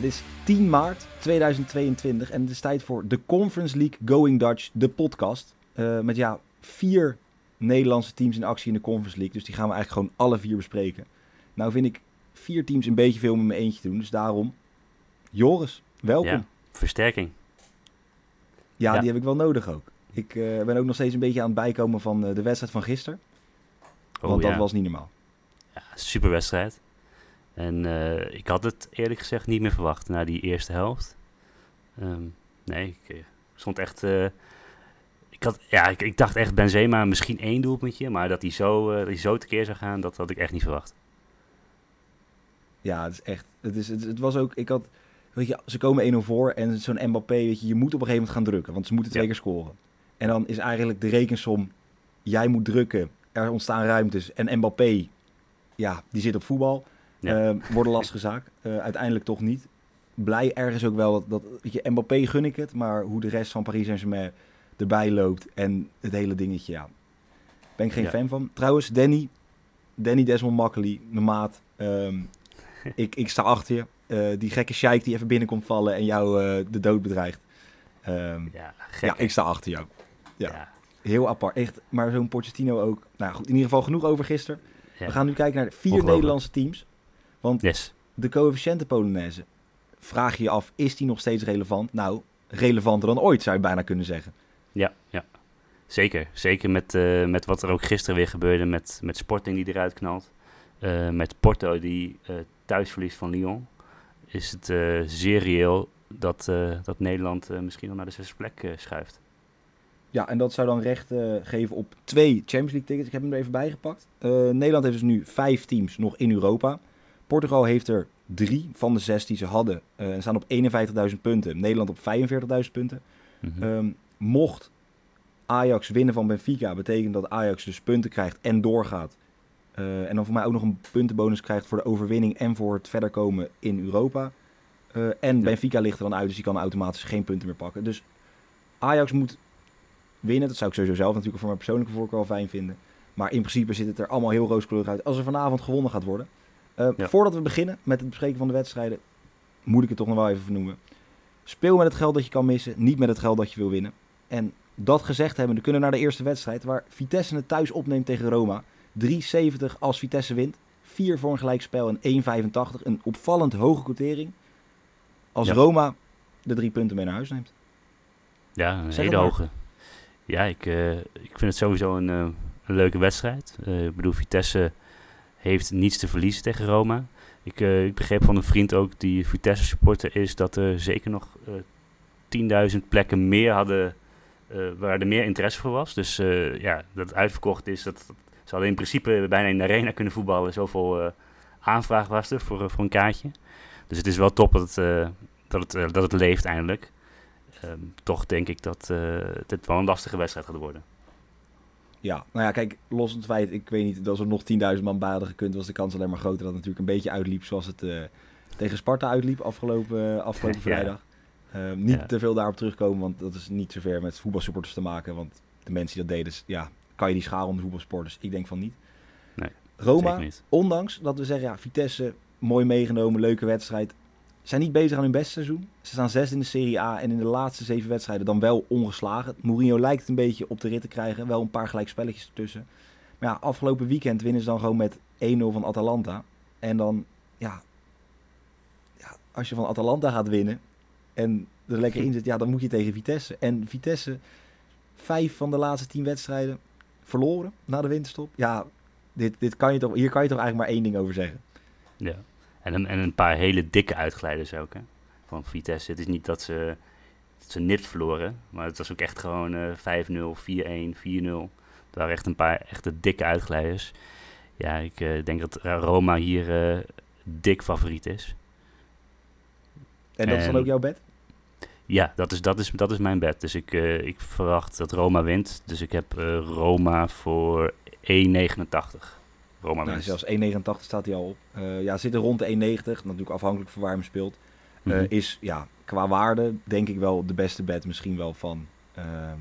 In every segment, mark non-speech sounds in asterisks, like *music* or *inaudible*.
Het is 10 maart 2022 en het is tijd voor de Conference League Going Dutch, de podcast. Uh, met ja, vier Nederlandse teams in actie in de Conference League. Dus die gaan we eigenlijk gewoon alle vier bespreken. Nou vind ik vier teams een beetje veel met mijn eentje te doen. Dus daarom, Joris, welkom. Ja, versterking. Ja, die heb ik wel nodig ook. Ik uh, ben ook nog steeds een beetje aan het bijkomen van uh, de wedstrijd van gisteren. Oh, want dat was niet normaal. Ja, super wedstrijd. En uh, ik had het eerlijk gezegd niet meer verwacht na die eerste helft. Um, nee, ik stond echt ik, had, ja, ik, ik, dacht echt Benzema misschien één doelpuntje, maar dat hij zo, uh, dat hij zo tekeer zou gaan, dat had ik echt niet verwacht. Ja, het is echt. Het, is, het, het was ook. Ik had. Weet je, ze komen 1-0 voor en zo'n Mbappé, weet je, je moet op een gegeven moment gaan drukken, want ze moeten twee keer scoren. En dan is eigenlijk de rekensom: jij moet drukken, er ontstaan ruimtes en Mbappé, ja, die zit op voetbal. Ja. Uh, wordt een lastige zaak. Uh, uiteindelijk toch niet. Blij ergens ook wel dat, dat weet je, Mbappé gun ik het, maar hoe de rest van Paris Saint-Germain erbij loopt en het hele dingetje, ja. Ben ik geen fan van. Trouwens, Danny, Danny Desmond Makkely, mijn maat. Ehm, *laughs* ik, ik sta achter je. Uh, die gekke sheik die even binnenkomt vallen en jou de dood bedreigt. Um, ja, ja, ik sta achter jou. Ja. ja. Heel apart. Echt, maar zo'n Pochettino ook. Nou goed, in ieder geval genoeg over gisteren. We gaan nu kijken naar de vier Nederlandse teams. Want yes. de coëfficiënte Polonaise, vraag je je af, is die nog steeds relevant? Nou, relevanter dan ooit zou je bijna kunnen zeggen. Ja, ja. Zeker. Zeker met, uh, met wat er ook gisteren weer gebeurde met, met Sporting die eruit knalt. Uh, met Porto die uh, thuis verliest van Lyon. Is het zeer reëel dat, dat Nederland misschien al naar de zesde plek schuift. Ja, en dat zou dan recht geven op twee Champions League tickets. Ik heb hem er even bijgepakt. Nederland heeft dus nu vijf teams nog in Europa. Portugal heeft er drie van de zes die ze hadden. en staan op 51.000 punten. Nederland op 45.000 punten. Mm -hmm. um, mocht Ajax winnen van Benfica, betekent dat Ajax dus punten krijgt en doorgaat. Uh, en dan voor mij ook nog een puntenbonus krijgt voor de overwinning en voor het verder komen in Europa. Uh, en ja. Benfica ligt er dan uit, dus die kan automatisch geen punten meer pakken. Dus Ajax moet winnen. Dat zou ik sowieso zelf natuurlijk voor mijn persoonlijke voorkeur wel fijn vinden. Maar in principe ziet het er allemaal heel rooskleurig uit als er vanavond gewonnen gaat worden. Uh, ja. Voordat we beginnen met het bespreken van de wedstrijden, moet ik het toch nog wel even vernoemen. Speel met het geld dat je kan missen, niet met het geld dat je wil winnen. En dat gezegd hebben, dan kunnen we naar de eerste wedstrijd waar Vitesse het thuis opneemt tegen Roma. 3,70 als Vitesse wint. 4 voor een gelijkspel en 1,85. Een opvallend hoge quotering. Als ja. Roma de drie punten mee naar huis neemt. Ja, een hele hoge. Ja, ik, uh, ik vind het sowieso een, uh, een leuke wedstrijd. Uh, ik bedoel, Vitesse heeft niets te verliezen tegen Roma. Ik, ik begreep van een vriend ook die Vitesse supporter is dat er zeker nog 10.000 plekken meer hadden uh, waar er meer interesse voor was. Dus uh, ja, dat het uitverkocht is. Dat, ze hadden in principe bijna in de arena kunnen voetballen. Zoveel uh, aanvraag was er voor, voor een kaartje. Dus het is wel top dat het, dat het, dat het leeft eindelijk. Um, toch denk ik dat het wel een lastige wedstrijd gaat worden. Ja, nou ja, kijk, los van het feit, ik weet niet, als er nog 10.000 man bij hadden gekund, was de kans alleen maar groter dat het natuurlijk een beetje uitliep zoals het tegen Sparta uitliep afgelopen, afgelopen *laughs* vrijdag. Uh, niet ja. te veel daarop terugkomen, want dat is niet zover met voetbalsupporters te maken. Want de mensen die dat deden, ja, kan je die scharen om de voetbalsporters? Ik denk van niet. Nee, Roma, niet. ondanks dat we zeggen, ja, Vitesse, mooi meegenomen, leuke wedstrijd. Zijn niet bezig aan hun beste seizoen. Ze staan zes in de Serie A en in de laatste zeven wedstrijden dan wel ongeslagen. Mourinho lijkt een beetje op de rit te krijgen. Wel een paar gelijkspelletjes ertussen. Maar ja, afgelopen weekend winnen ze dan gewoon met 1-0 van Atalanta. En dan, ja, ja, als je van Atalanta gaat winnen, en er lekker in zit, ja, dan moet je tegen Vitesse. En Vitesse, vijf van de laatste tien wedstrijden verloren na de winterstop. Ja, dit, dit kan je toch, hier kan je toch eigenlijk maar één ding over zeggen. Ja, En, een, en een paar hele dikke uitglijders ook, hè. Van Vitesse. Het is niet dat ze, dat ze nipt verloren, maar het was ook echt gewoon uh, 5-0, 4-1, 4-0. Er waren echt een paar echte dikke uitglijders. Ja, ik uh, denk dat Roma hier uh, dik favoriet is. En dat is dan ook jouw bed? Ja, dat is, dat is, dat is mijn bed. Dus ik, uh, ik verwacht dat Roma wint. Dus ik heb Roma voor 1,89. Roma nou, Zelfs 1,89 staat hij al op. Uh, ja, zit er rond de 1,90. Natuurlijk afhankelijk van waar hij hem speelt. Mm -hmm. Is ja, qua waarde denk ik wel de beste bed misschien wel van ehm,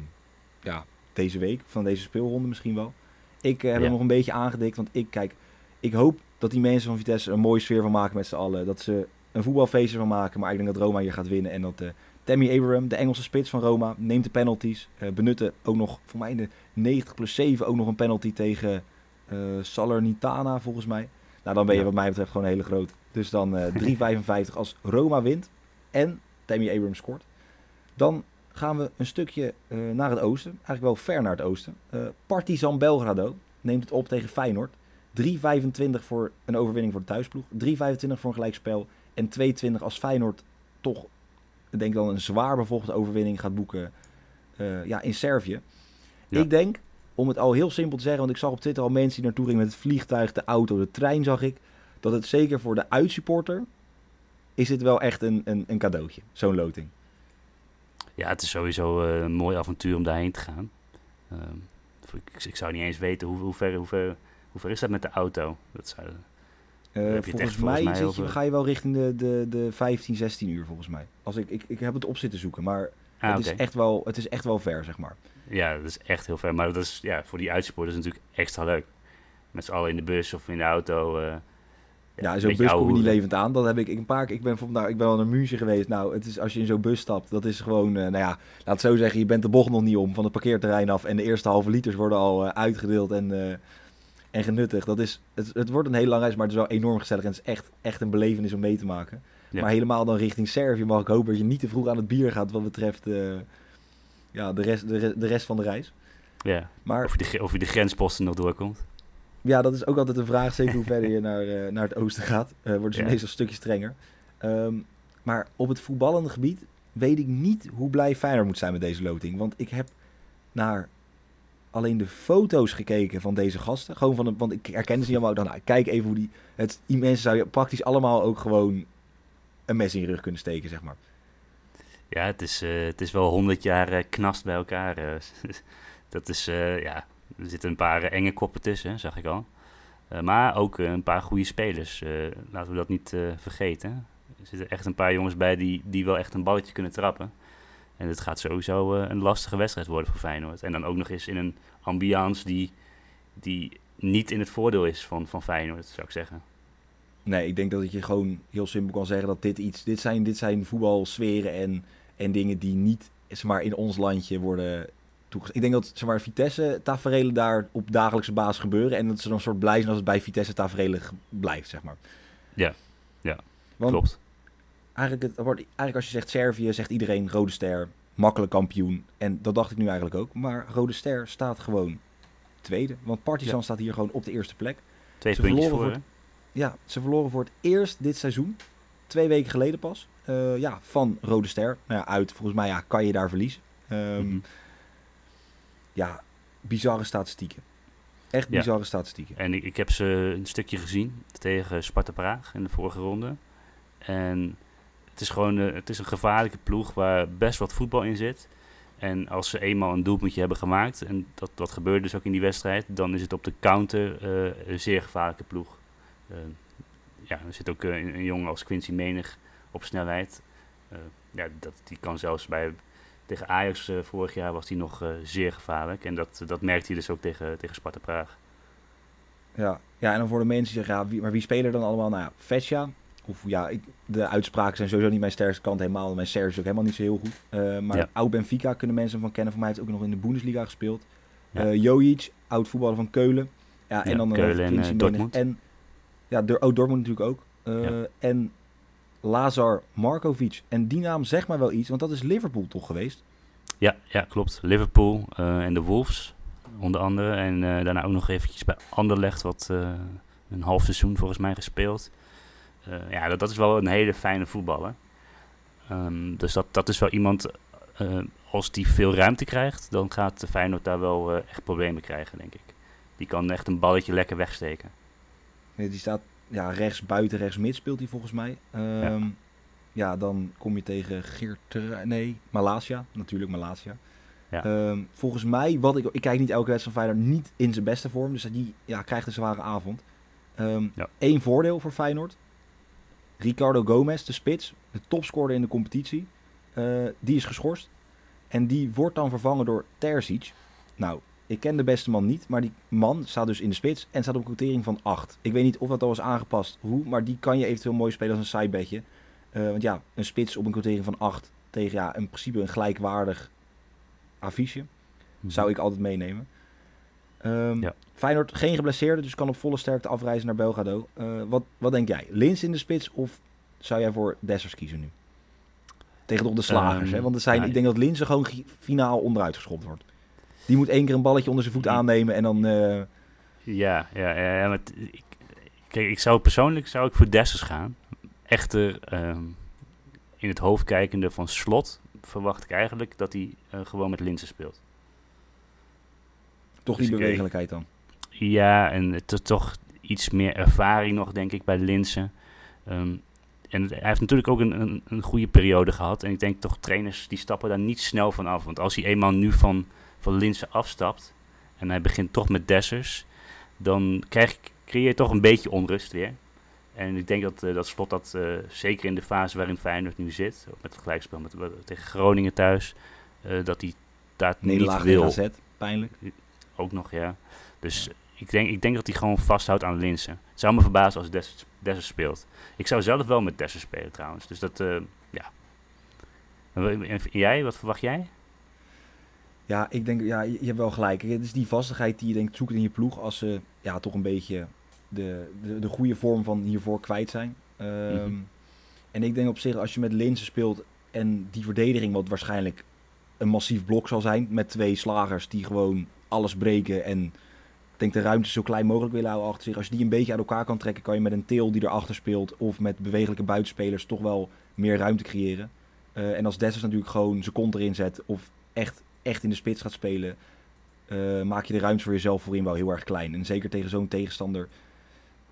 ja, deze week. Van deze speelronde misschien wel. Ik heb ja. hem nog een beetje aangedikt. Want ik kijk, ik hoop dat die mensen van Vitesse een mooie sfeer van maken met z'n allen. Dat ze een voetbalfeestje van maken. Maar ik denk dat Roma hier gaat winnen. En dat Tammy Abraham, de Engelse spits van Roma, neemt de penalties. Benutte ook nog, voor mij in de 90 plus 7, ook nog een penalty tegen Salernitana, volgens mij. Nou, dan ben je ja. wat mij betreft gewoon een hele groot. Dus dan uh, 3,55 als Roma wint en Tammy Abraham scoort. Dan gaan we een stukje uh, naar het oosten. Eigenlijk wel ver naar het oosten. Partizan Belgrado neemt het op tegen Feyenoord. 3,25 voor een overwinning voor de thuisploeg. 3,25 voor een gelijkspel. En 2,20 als Feyenoord toch ik denk dan een zwaar bevochten overwinning gaat boeken uh, ja, in Servië. Ja. Ik denk, om het al heel simpel te zeggen, want ik zag op Twitter al mensen die naartoe gingen met het vliegtuig, de auto, de trein zag ik, dat het zeker voor de uitsupporter is dit wel echt een, een, een cadeautje, zo'n loting. Ja, het is sowieso uh, een mooi avontuur om daarheen te gaan. Uh, ik, ik, zou niet eens weten hoe, hoe, ver, hoe, ver, hoe ver is dat met de auto. Dat zou, uh, volgens, mij, volgens mij zit je, ga je wel richting de, de, de 15, 16 uur volgens mij. Als ik, ik, ik heb het op zitten zoeken, maar ah, het, okay. is echt wel, het is echt wel ver, zeg maar. Ja, dat is echt heel ver. Maar dat is, ja, voor die uitsporters natuurlijk extra leuk. Met z'n allen in de bus of in de auto. Uh, ja, zo'n bus kom je niet levend aan. Dat heb ik, ik een paar keer. Ik ben, nou, ik ben wel naar München geweest. Nou, het is, als je in zo'n bus stapt, dat is gewoon. Uh, nou ja, laat het zo zeggen, je bent de bocht nog niet om van het parkeerterrein af. En de eerste halve liters worden al uh, uitgedeeld. En en genuttigd. Dat is, het, het wordt een hele lange reis, maar het is wel enorm gezellig. En het is echt, echt een belevenis om mee te maken. Ja. Maar helemaal dan richting Servië mag ik hopen dat je niet te vroeg aan het bier gaat wat betreft uh, ja, de, rest, de, de rest van de reis. Ja, maar, of, je de, of je de grensposten nog doorkomt. Ja, dat is ook altijd een vraag, zeker hoe verder je *laughs* naar, uh, naar het oosten gaat. Uh, wordt dus ja. meestal een stukje strenger. Um, maar op het voetballende gebied weet ik niet hoe blij Feyenoord moet zijn met deze loting. Want ik heb naar alleen de foto's gekeken van deze gasten. Gewoon van, want ik herkende ze niet allemaal. Dan nou, kijk even hoe die. Het, die mensen zou je praktisch allemaal ook gewoon een mes in je rug kunnen steken, zeg maar. Ja, het is, uh, het is wel honderd jaar uh, knast bij elkaar. Uh, *laughs* dat is, ja, er zitten een paar enge koppen tussen, zag ik al. maar ook een paar goede spelers. laten we dat niet vergeten. Er zitten echt een paar jongens bij die, die wel echt een balletje kunnen trappen. En het gaat sowieso een lastige wedstrijd worden voor Feyenoord. En dan ook nog eens in een ambiance die, die niet in het voordeel is van, van Feyenoord, zou ik zeggen. Nee, ik denk dat je gewoon heel simpel kan zeggen dat dit iets... Dit zijn, dit zijn voetbalsferen en, en dingen die niet zeg maar, in ons landje worden toegestaan. Ik denk dat zeg maar, Vitesse-taferelen daar op dagelijkse basis gebeuren. En dat ze dan een soort blij zijn als het bij Vitesse-taferelen blijft, zeg maar. Ja, ja Want, klopt eigenlijk, het wordt, eigenlijk als je zegt Servië, zegt iedereen Rode Ster, makkelijk kampioen. En dat dacht ik nu eigenlijk ook. Maar Rode Ster staat gewoon tweede. Want Partizan ja. staat hier gewoon op de eerste plek. Twee ze puntjes voor, het, Ja, ze verloren voor het eerst dit seizoen. Twee weken geleden pas. Uh, ja, van Rode Ster. Nou ja, uit, volgens mij ja, kan je daar verliezen. Um, mm-hmm. Ja, bizarre statistieken. Echt bizarre ja. statistieken. En ik, ik heb ze een stukje gezien tegen Sparta Praag in de vorige ronde. En het is gewoon uh, het is een gevaarlijke ploeg waar best wat voetbal in zit. En als ze eenmaal een doelpuntje hebben gemaakt, en dat, dat gebeurde dus ook in die wedstrijd, dan is het op de counter uh, een zeer gevaarlijke ploeg. Uh, ja, er zit ook een, een, jongen als Quincy Menig op snelheid. ja, dat, die kan zelfs bij, tegen Ajax vorig jaar was die nog zeer gevaarlijk. En dat, dat merkte hij dus ook tegen, tegen Sparta Praag. Ja. ja, en dan voor de mensen die zeggen, ja, wie, maar wie spelen dan allemaal? Nou ja, Vesja, of ja, ik, de uitspraken zijn sowieso niet mijn sterkste kant helemaal. Mijn Serge is ook helemaal niet zo heel goed. Uh, maar ja. oud Benfica kunnen mensen van kennen. Voor mij heeft ook nog in de Bundesliga gespeeld. Ja. Uh, Jojic, oud voetballer van Keulen. Ja, en dan Keulen en uh, Dortmund. En ja, de, oh, Dortmund natuurlijk ook. En Lazar Markovic. En die naam zegt mij wel iets, want dat is Liverpool toch geweest? Ja, ja klopt. Liverpool en de Wolves onder andere. En daarna ook nog eventjes bij Anderlecht, wat een half seizoen volgens mij gespeeld. ja, dat, dat is wel een hele fijne voetballer. Um, dus dat, dat is wel iemand, als die veel ruimte krijgt, dan gaat de Feyenoord daar wel echt problemen krijgen, denk ik. Die kan echt een balletje lekker wegsteken. die staat ja, rechts buiten, rechts mid speelt hij volgens mij. ja. Ehm, ja. dan kom je tegen Geert... Nee, Malasia. Natuurlijk Malasia. Ja. Ehm, volgens mij, wat ik, ik kijk niet elke wedstrijd van Feyenoord, niet in zijn beste vorm. Dus die ja, krijgt een zware avond. Um, Eén voordeel voor Feyenoord. Ricardo Gomez, de spits, de topscorer in de competitie, uh, die is geschorst. En die wordt dan vervangen door Terzic. Nou, ik ken de beste man niet, maar die man staat dus in de spits en staat op een quotering van 8. Ik weet niet of dat al is aangepast, hoe, maar die kan je eventueel mooi spelen als een sidebedje. Uh, want ja, een spits op een quotering van 8 tegen ja, in principe een gelijkwaardig affiche. Mhm. Zou ik altijd meenemen. Um, ja. Feyenoord geen geblesseerde, dus kan op volle sterkte afreizen naar Belgrado. Uh, wat, wat denk jij? Lins in de spits of zou jij voor Dessers kiezen nu? Tegen toch de slagers, hè? Ehm, Want er zijn, ik denk dat Linse gewoon finaal onderuit geschopt wordt. Die moet één keer een balletje onder zijn voet aannemen en dan... Uh... Ja, ja, ja, maar ik, kijk, ik zou persoonlijk zou ik voor Dessers gaan. Echter, um, in het hoofd kijkende van Slot verwacht ik eigenlijk dat hij uh, gewoon met Linsen speelt. Toch die dus bewegelijkheid dan? Ja, en toch iets meer ervaring nog, denk ik, bij Linsen. Um, en hij heeft natuurlijk ook een, een, een, goede periode gehad. En ik denk toch, trainers die stappen daar niet snel van af. Want als hij eenmaal nu van, van Linsen afstapt en hij begint toch met Dessers, dan krijg, creëer je toch een beetje onrust weer. En ik denk dat, uh, dat Slot dat uh, zeker in de fase waarin Feyenoord nu zit, met het gelijkspel met, tegen Groningen thuis, uh, dat hij daar niet wil. AZ, pijnlijk. Ook nog, ja. Dus ja. Ik, denk, ik denk dat hij gewoon vasthoudt aan Linsen. Het zou me verbazen als Dessers, speelt. Ik zou zelf wel met Dessers spelen trouwens. Dus dat, ja. En jij, wat verwacht jij? Ja, ik denk, ja, je, hebt wel gelijk. Het is die vastigheid die je denkt zoekt in je ploeg als ze ja, toch een beetje de, de, de goede vorm van hiervoor kwijt zijn. Um, mm-hmm. En ik denk op zich, als je met Linsen speelt en die verdediging, wat waarschijnlijk een massief blok zal zijn, met twee slagers die gewoon alles breken en ik denk de ruimte zo klein mogelijk willen houden achter zich. Als je die een beetje uit elkaar kan trekken, kan je met een teel die erachter speelt of met bewegelijke buitenspelers toch wel meer ruimte creëren. Uh, en als Dessers natuurlijk gewoon zijn kont erin zet of echt, echt in de spits gaat spelen, uh, maak je de ruimte voor jezelf voorin wel heel erg klein. En zeker tegen zo'n tegenstander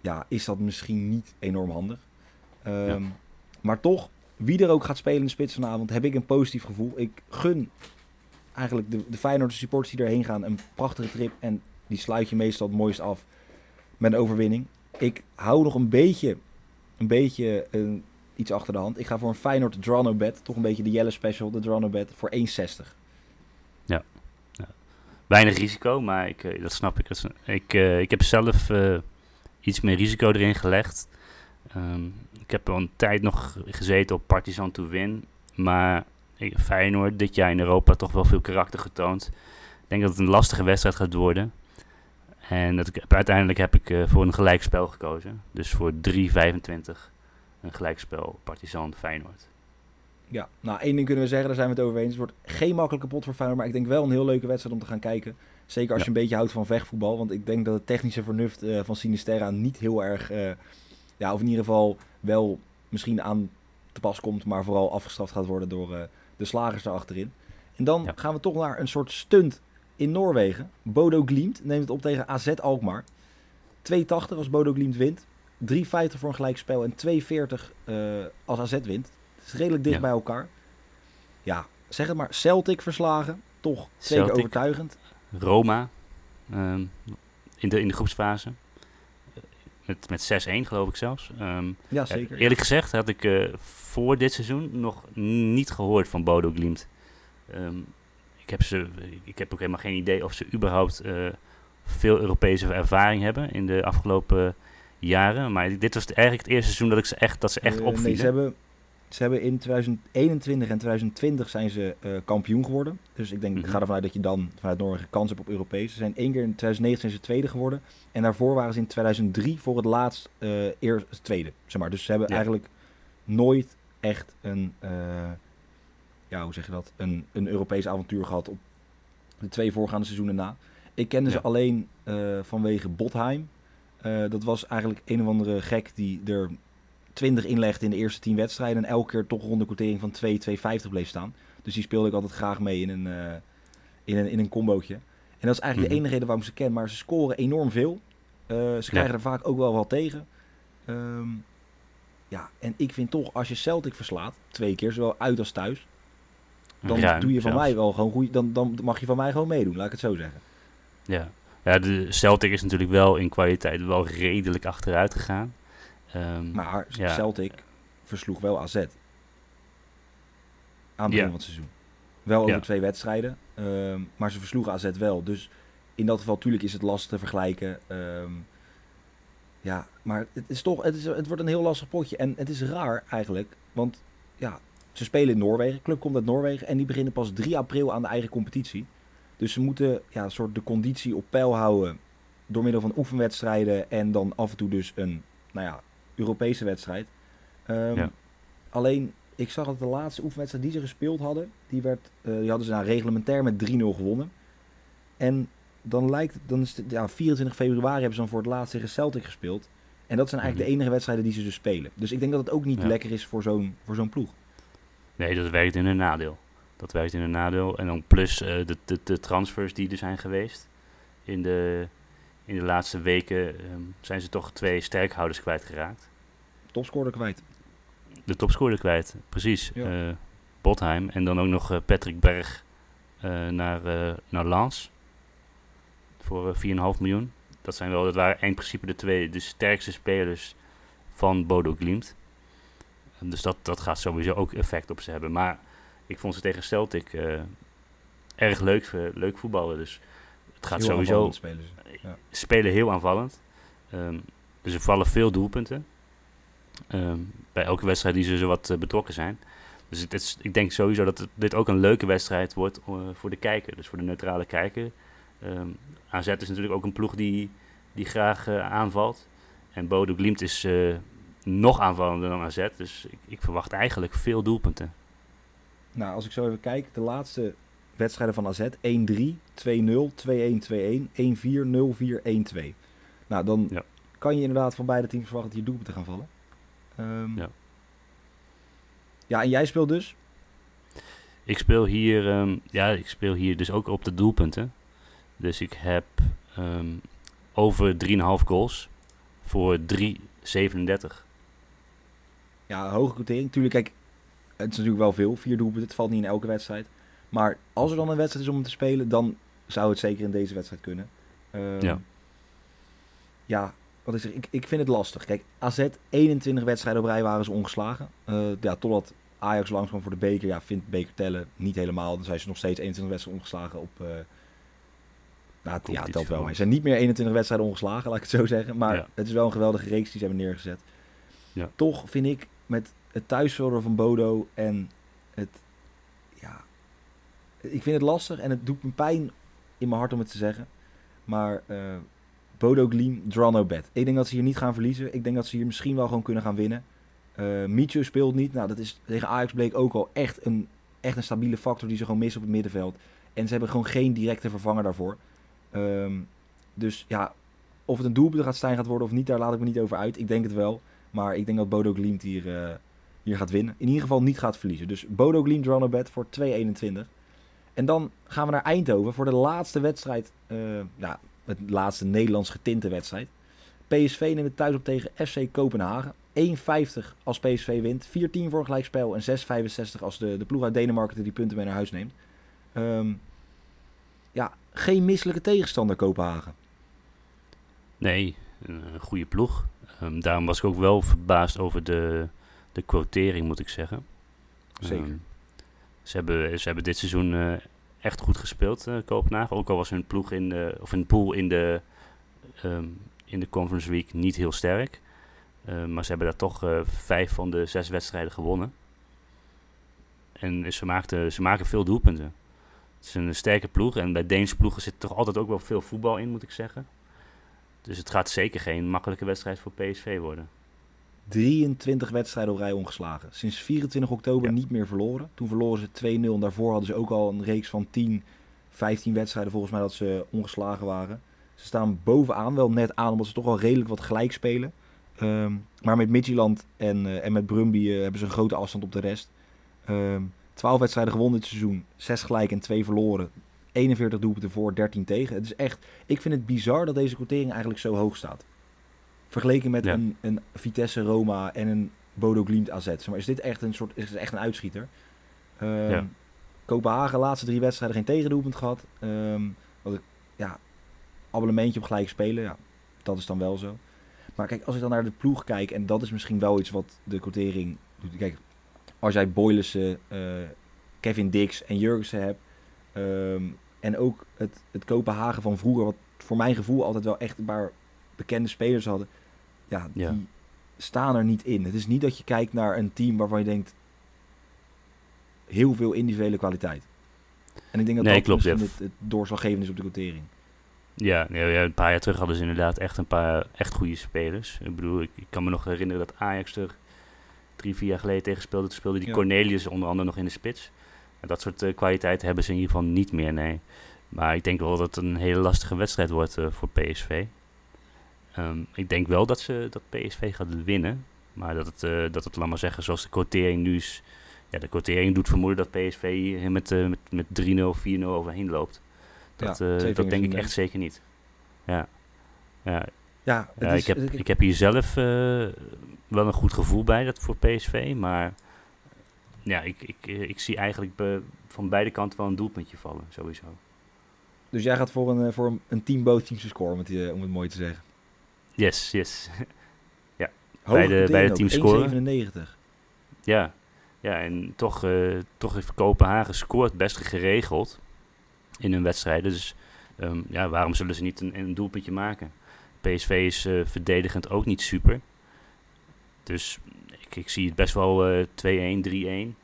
ja, is dat misschien niet enorm handig. Um, ja. Maar toch, wie er ook gaat spelen in de spits vanavond, heb ik een positief gevoel. Ik gun eigenlijk de, de Feyenoord supporters die erheen gaan een prachtige trip. En die sluit je meestal het mooist af met een overwinning. Ik hou nog een beetje, een beetje uh, iets achter de hand. Ik ga voor een Feyenoord Drano bet. Toch een beetje de Jelle Special, de Drano bet, voor 1,60. Weinig risico, maar ik, uh, dat snap ik. Ik, uh, ik heb zelf iets meer risico erin gelegd. Um, ik heb al een tijd nog gezeten op Partizan to win. Maar Feyenoord dit jaar in Europa toch wel veel karakter getoond. Ik denk dat het een lastige wedstrijd gaat worden. En dat uiteindelijk heb ik voor een gelijkspel gekozen. Dus voor 3,25 een gelijkspel Partizan Feyenoord. Ja, nou één ding kunnen we zeggen, daar zijn we het over eens. Het wordt geen makkelijke pot voor Feyenoord, maar ik denk wel een heel leuke wedstrijd om te gaan kijken. Zeker als je een beetje houdt van vechtvoetbal. Want ik denk dat het technische vernuft uh, van Sinisterra niet heel erg... Uh, ja, of in ieder geval wel misschien aan te pas komt... maar vooral afgestraft gaat worden door uh, de slagers daarachterin. En dan ja. gaan we toch naar een soort stunt in Noorwegen. Bodo Glimt neemt het op tegen AZ Alkmaar. 2,80 als Bodo Glimt wint. 3,50 voor een gelijkspel en 2,40 als AZ wint. Het is redelijk dicht ja. bij elkaar. Ja, zeg het maar. Celtic verslagen. Toch twee keer overtuigend. Roma um, in, de, in de groepsfase. Met, met 6-1 geloof ik zelfs. Um, ja, zeker. Eerlijk gezegd had ik uh, voor dit seizoen nog niet gehoord van Bodo Glimt. Um, ik, heb ze, ik heb ook helemaal geen idee of ze überhaupt uh, veel Europese ervaring hebben in de afgelopen jaren. Maar dit was eigenlijk het eerste seizoen dat, ik ze echt, dat ze echt uh, opvielen. Nee, ze hebben ze hebben in 2021 en 2020 zijn ze uh, kampioen geworden. Dus ik denk, mm -hmm. ik ga ervan uit dat je dan vanuit Noorwegen kans hebt op Europees. Ze zijn één keer in 2009 zijn ze tweede geworden. En daarvoor waren ze in 2003 voor het laatst uh, eerst tweede. Zeg maar. Dus ze hebben ja. eigenlijk nooit echt een, uh, ja, hoe zeg je dat, een, een Europees avontuur gehad op de twee voorgaande seizoenen na. Ik kende ja. ze alleen vanwege Botheim. dat was eigenlijk een of andere gek die er 20 inlegde in de eerste 10 wedstrijden. En elke keer toch rond de quotering van 2, 2,50 bleef staan. Dus die speelde ik altijd graag mee in een, uh, in een, in een combootje. En dat is eigenlijk de mhm. enige reden waarom ze ken. Maar ze scoren enorm veel. Uh, ze krijgen er vaak ook wel wat tegen. Um, ja, en ik vind toch, als je Celtic verslaat, twee keer, zowel uit als thuis, dan doe je van mij wel gewoon goed. Dan, dan mag je van mij gewoon meedoen, laat ik het zo zeggen. Ja. ja, de Celtic is natuurlijk wel in kwaliteit wel redelijk achteruit gegaan. Um, maar Celtic versloeg wel AZ. Aan het begin van het seizoen. Wel over twee wedstrijden, ehm, maar ze versloegen AZ wel. Dus in dat geval, natuurlijk is het lastig te vergelijken. Um, ja, maar het is toch, het, is, het wordt een heel lastig potje. En het is raar eigenlijk, want ja, ze spelen in Noorwegen. De club komt uit Noorwegen en die beginnen pas 3 april aan de eigen competitie. Dus ze moeten ja, een soort de conditie op peil houden door middel van oefenwedstrijden en dan af en toe dus een nou ja, Europese wedstrijd. Um, Alleen, ik zag dat de laatste oefenwedstrijd die ze gespeeld hadden, die, werd, uh, die hadden ze nou reglementair met 3-0 gewonnen. En dan lijkt dan is het, ja, 24 februari hebben ze dan voor het laatst tegen Celtic gespeeld. En dat zijn eigenlijk de mhm. enige wedstrijden die ze dus spelen. Dus ik denk dat het ook niet lekker is voor zo'n, voor zo'n ploeg. Nee, dat werkt in een nadeel. Dat werkt in een nadeel. En dan plus uh, de, de, de, transfers die er zijn geweest. In de, in de laatste weken um, zijn ze toch twee sterkhouders kwijtgeraakt. Topscorer kwijt. De topscorer kwijt, precies. Ja. Uh, Botheim. En dan ook nog uh, Patrick Berg naar, naar Lans voor 4,5 eh, miljoen. Dat, zijn wel, dat waren in principe de twee de sterkste spelers van Bodo Glimt. Dus dat, dat gaat sowieso ook effect op ze hebben. Maar ik vond ze tegen Celtic uh, erg leuk, uh, leuk voetballen. Dus gaat heel sowieso... Spelen, ja. spelen heel aanvallend. Um, dus er vallen veel doelpunten. Um, bij elke wedstrijd die ze zo wat uh, betrokken zijn. Dus het is, ik denk sowieso dat het, dit ook een leuke wedstrijd wordt voor de kijker. Dus voor de neutrale kijker. Um, AZ is natuurlijk ook een ploeg die, die graag uh, aanvalt. En Bodo Glimt is nog aanvallender dan AZ. Dus ik, ik, verwacht eigenlijk veel doelpunten. Nou, als ik zo even kijk, de laatste wedstrijden van AZ 1-3, 2-0, 2-1, 2-1, 1-4, 0-4, 1-2. Nou, dan ja. kan je inderdaad van beide teams verwachten dat je doelpunten gaan vallen. Um, ja. ja, en jij speelt dus? Ik speel hier, um, ja, ik speel hier dus ook op de doelpunten. Dus ik heb um, over 3,5 goals voor 3,37. Ja, hoge quotering. Tuurlijk, kijk, het is natuurlijk wel veel. Vier doelpunten, het valt niet in elke wedstrijd. Maar als er dan een wedstrijd is om te spelen, dan zou het zeker in deze wedstrijd kunnen. Um, ja. Ja, wat ik zeg, ik, ik vind het lastig. Kijk, AZ, 21 wedstrijden op rij waren ze ongeslagen. Uh, ja, totdat Ajax langskwam voor de beker. Ja, vindt beker tellen niet helemaal. Dan zijn ze nog steeds 21 wedstrijden ongeslagen op, uh, nou, ja, het telt wel. Ze zijn niet meer 21 wedstrijden ongeslagen, laat ik het zo zeggen. Maar het is wel een geweldige reeks die ze hebben neergezet. Ja. Toch vind ik met het thuisvullen van Bodo en het... Ik vind het lastig en het doet me pijn in mijn hart om het te zeggen. Maar uh, Bodo Gleam, draw no bet. Ik denk dat ze hier niet gaan verliezen. Ik denk dat ze hier misschien wel gewoon kunnen gaan winnen. Uh, Michu speelt niet. Nou, dat is tegen Ajax bleek ook al echt een, echt een stabiele factor die ze gewoon missen op het middenveld. En ze hebben gewoon geen directe vervanger daarvoor. Um, dus ja, of het een doelpunt Stijn gaat worden of niet, daar laat ik me niet over uit. Ik denk het wel. Maar ik denk dat Bodo Glimt hier, uh, hier gaat winnen. In ieder geval niet gaat verliezen. Dus Bodo Glimt runner bet voor 2,21. En dan gaan we naar Eindhoven voor de laatste wedstrijd. Uh, nou, het laatste Nederlands getinte wedstrijd. PSV neemt het thuis op tegen FC Kopenhagen. 1,50 als PSV wint. 4-10 voor een gelijkspel. En 6,65 als de, de ploeg uit Denemarken die punten mee naar huis neemt. Um, ja, geen misselijke tegenstander Kopenhagen. Nee, een goede ploeg. Um, daarom was ik ook wel verbaasd over de, de quotering, moet ik zeggen. Zeker. Um, ze, hebben, ze hebben dit seizoen uh, echt goed gespeeld, uh, Kopenhagen. Ook al was hun ploeg in de, of hun pool in de, um, in de Conference Week niet heel sterk. maar ze hebben daar toch vijf van de zes wedstrijden gewonnen. En ze, ze maken veel doelpunten. Het is een sterke ploeg. En bij Deense ploegen zit toch altijd ook wel veel voetbal in, moet ik zeggen. Dus het gaat zeker geen makkelijke wedstrijd voor PSV worden. 23 wedstrijden op rij ongeslagen. Sinds 24 oktober niet meer verloren. Toen verloren ze 2-0 en daarvoor hadden ze ook al een reeks van 10, 15 wedstrijden volgens mij dat ze ongeslagen waren. Ze staan bovenaan, wel net aan omdat ze toch wel redelijk wat gelijk spelen. Ehm, maar met Midtjylland en, en met Brumby hebben ze een grote afstand op de rest. Um, 12 wedstrijden gewonnen dit seizoen, 6 gelijk en 2 verloren. 41 doelpunten voor, 13 tegen. Het is echt, ik vind het bizar dat deze quotering eigenlijk zo hoog staat. Vergeleken met een, een Vitesse Roma en een Bodo Glimt AZ. Maar is dit echt een soort, is echt een uitschieter? Um, ja. Kopenhagen, laatste drie wedstrijden geen tegendoelpunt gehad. Um, wat ik, ja, abonnementje op gelijk spelen, ja, dat is dan wel zo. Maar kijk, als ik dan naar de ploeg kijk, en dat is misschien wel iets wat de quotering doet. Kijk, als jij Boylissen, uh, Kevin Dix en Jurgensen hebt, um, en ook het, het Kopenhagen van vroeger, wat voor mijn gevoel altijd wel echt een paar bekende spelers hadden. Ja, die staan er niet in. Het is niet dat je kijkt naar een team waarvan je denkt heel veel individuele kwaliteit. En ik denk dat nee, dat klopt, het, het doorslaggevend is op de quotering. Ja, ja, een paar jaar terug hadden ze inderdaad echt een paar echt goede spelers. Ik bedoel, ik, ik kan me nog herinneren dat Ajax er drie, vier jaar geleden tegen speelde. Toen speelde die Cornelius onder andere nog in de spits. En dat soort uh, kwaliteiten hebben ze in ieder geval niet meer, nee. Maar ik denk wel dat het een hele lastige wedstrijd wordt uh, voor PSV. Um, ik denk wel dat, ze, dat PSV gaat winnen. Maar dat het, uh, dat het, laat maar zeggen, zoals de quotering nu is... Ja, de quotering doet vermoeden dat PSV hier met, uh, met, met 3-0, 4-0 overheen loopt. Dat, ja, dat denk ik echt zeker niet. Ja. Ja, ja, ja is, ik, heb, ik heb hier zelf wel een goed gevoel bij dat voor PSV. Maar ja, ik, ik, ik zie eigenlijk be, van beide kanten wel een doelpuntje vallen, sowieso. Dus jij gaat voor een, voor een team both teams te scoren, om het, om het mooi te zeggen. Yes, yes. *laughs* ja, beide, beide teams scoren. 1,97. Ja. ja, en toch, uh, toch heeft Kopenhagen scoort best geregeld in hun wedstrijden. Dus um, ja, waarom zullen ze niet een, een doelpuntje maken? PSV is uh, verdedigend ook niet super. Dus ik, ik zie het best wel uh, 2-1, 3-1.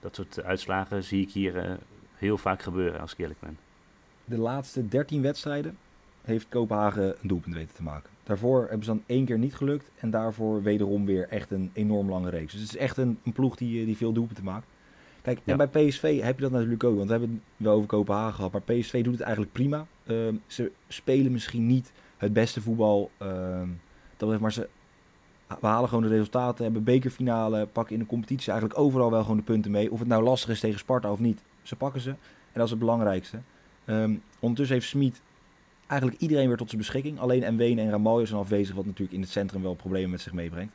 Dat soort uitslagen zie ik hier uh, heel vaak gebeuren, als ik eerlijk ben. De laatste 13 wedstrijden heeft Kopenhagen een doelpunt weten te maken. Daarvoor hebben ze dan één keer niet gelukt. En daarvoor wederom weer echt een enorm lange reeks. Dus het is echt een, een ploeg die, die veel doelpunten maakt. Kijk, en bij PSV heb je dat natuurlijk ook. Want we hebben het wel over Kopenhagen gehad. Maar PSV doet het eigenlijk prima. Uh, ze spelen misschien niet het beste voetbal. Uh, dat maar ze we halen gewoon de resultaten. Hebben bekerfinale, pakken in de competitie eigenlijk overal wel gewoon de punten mee. Of het nou lastig is tegen Sparta of niet. Ze pakken ze. En dat is het belangrijkste. Um, ondertussen heeft Smit eigenlijk iedereen weer tot zijn beschikking. Alleen Mwene en Ramaljo zijn afwezig, wat natuurlijk in het centrum wel problemen met zich meebrengt.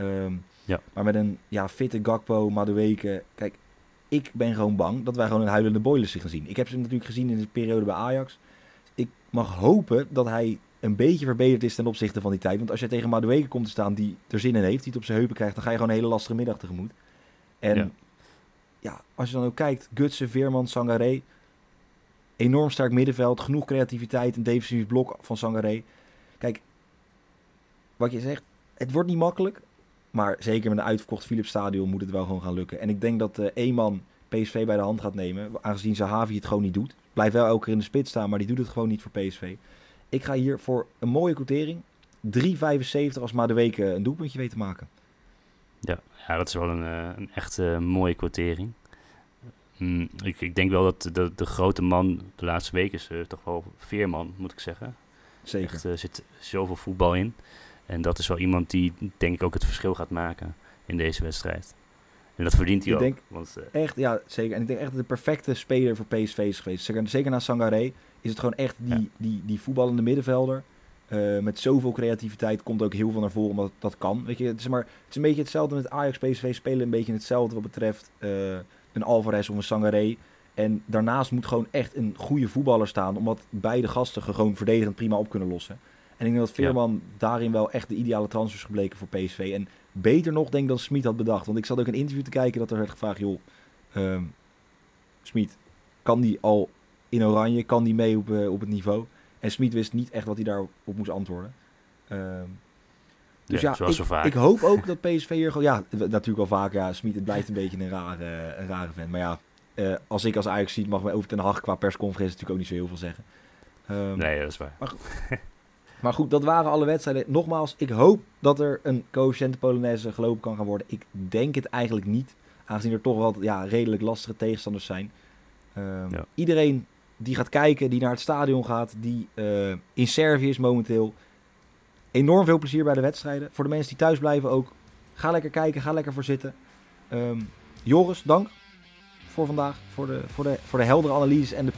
Um, ja. Maar met een ja, fitte Gakpo, Madueke... Kijk, ik ben gewoon bang dat wij gewoon een huilende boilers gaan zien. Ik heb ze natuurlijk gezien in de periode bij Ajax. Ik mag hopen dat hij een beetje verbeterd is ten opzichte van die tijd. Want als je tegen Madueke komt te staan die er zin in heeft, die het op zijn heupen krijgt, dan ga je gewoon een hele lastige middag tegemoet. En ja, ja als je dan ook kijkt, Gutsen, Veerman, Sangaré, enorm sterk middenveld, genoeg creativiteit, een defensief blok van Sangaré. Kijk, wat je zegt, het wordt niet makkelijk. Maar zeker met een uitverkocht Philips Stadion moet het wel gewoon gaan lukken. En ik denk dat uh, man PSV bij de hand gaat nemen. Aangezien Zahavi het gewoon niet doet. Blijft wel elke keer in de spits staan, maar die doet het gewoon niet voor PSV. Ik ga hier voor een mooie quotering. 3,75 als maar de week een doelpuntje weet te maken. Ja, ja dat is wel een, uh, een echt uh, mooie quotering. Mm, ik, ik, denk wel dat de, de, grote man de laatste week is uh, toch wel Veerman, moet ik zeggen. Zeker. Echt, er zit zoveel voetbal in. En dat is wel iemand die, denk ik, ook het verschil gaat maken in deze wedstrijd. En dat verdient hij ik ook. Denk want, echt, ja, zeker. En ik denk echt dat de perfecte speler voor PSV is geweest. Zeker, zeker na Sangaré is het gewoon echt die, ja. die, die voetballende middenvelder. Uh, met zoveel creativiteit komt ook heel veel naar voren, omdat dat kan. Weet je, het is, maar, het is een beetje hetzelfde met Ajax, PSV spelen een beetje hetzelfde wat betreft uh, een Alvarez of een Sangaré. En daarnaast moet gewoon echt een goede voetballer staan, omdat beide gasten gewoon verdedigend prima op kunnen lossen. En ik denk dat Veerman ja. daarin wel echt de ideale transfer is gebleken voor PSV. En beter nog denk ik dan Smit had bedacht. Want ik zat ook een interview te kijken dat er werd gevraagd, joh, um, Smit, kan die al in oranje, kan die mee op, uh, op het niveau? En Smit wist niet echt wat hij daarop moest antwoorden. Um, dus ja, ja ik, vaak. ik, hoop ook dat PSV hier gewoon... Ja, natuurlijk wel vaak. Ja, Smit, het blijft een beetje een rare, een rare vent. Maar ja, uh, als ik als Ajax ziet, mag mij over ten Hag qua persconferentie natuurlijk ook niet zo heel veel zeggen. Um, nee, dat is waar. Maar goed, *laughs* maar goed, dat waren alle wedstrijden. Nogmaals, ik hoop dat er een coëfficiënte Polonaise gelopen kan gaan worden. Ik denk het eigenlijk niet. Aangezien er toch wel ja, redelijk lastige tegenstanders zijn. Um, ja. Iedereen die gaat kijken, die naar het stadion gaat, die uh, in Servië is momenteel. Enorm veel plezier bij de wedstrijden. Voor de mensen die thuis blijven ook. Ga lekker kijken, ga lekker voor zitten. Ehm, Joris, dank voor vandaag. Voor de, voor, de, voor de heldere analyse en de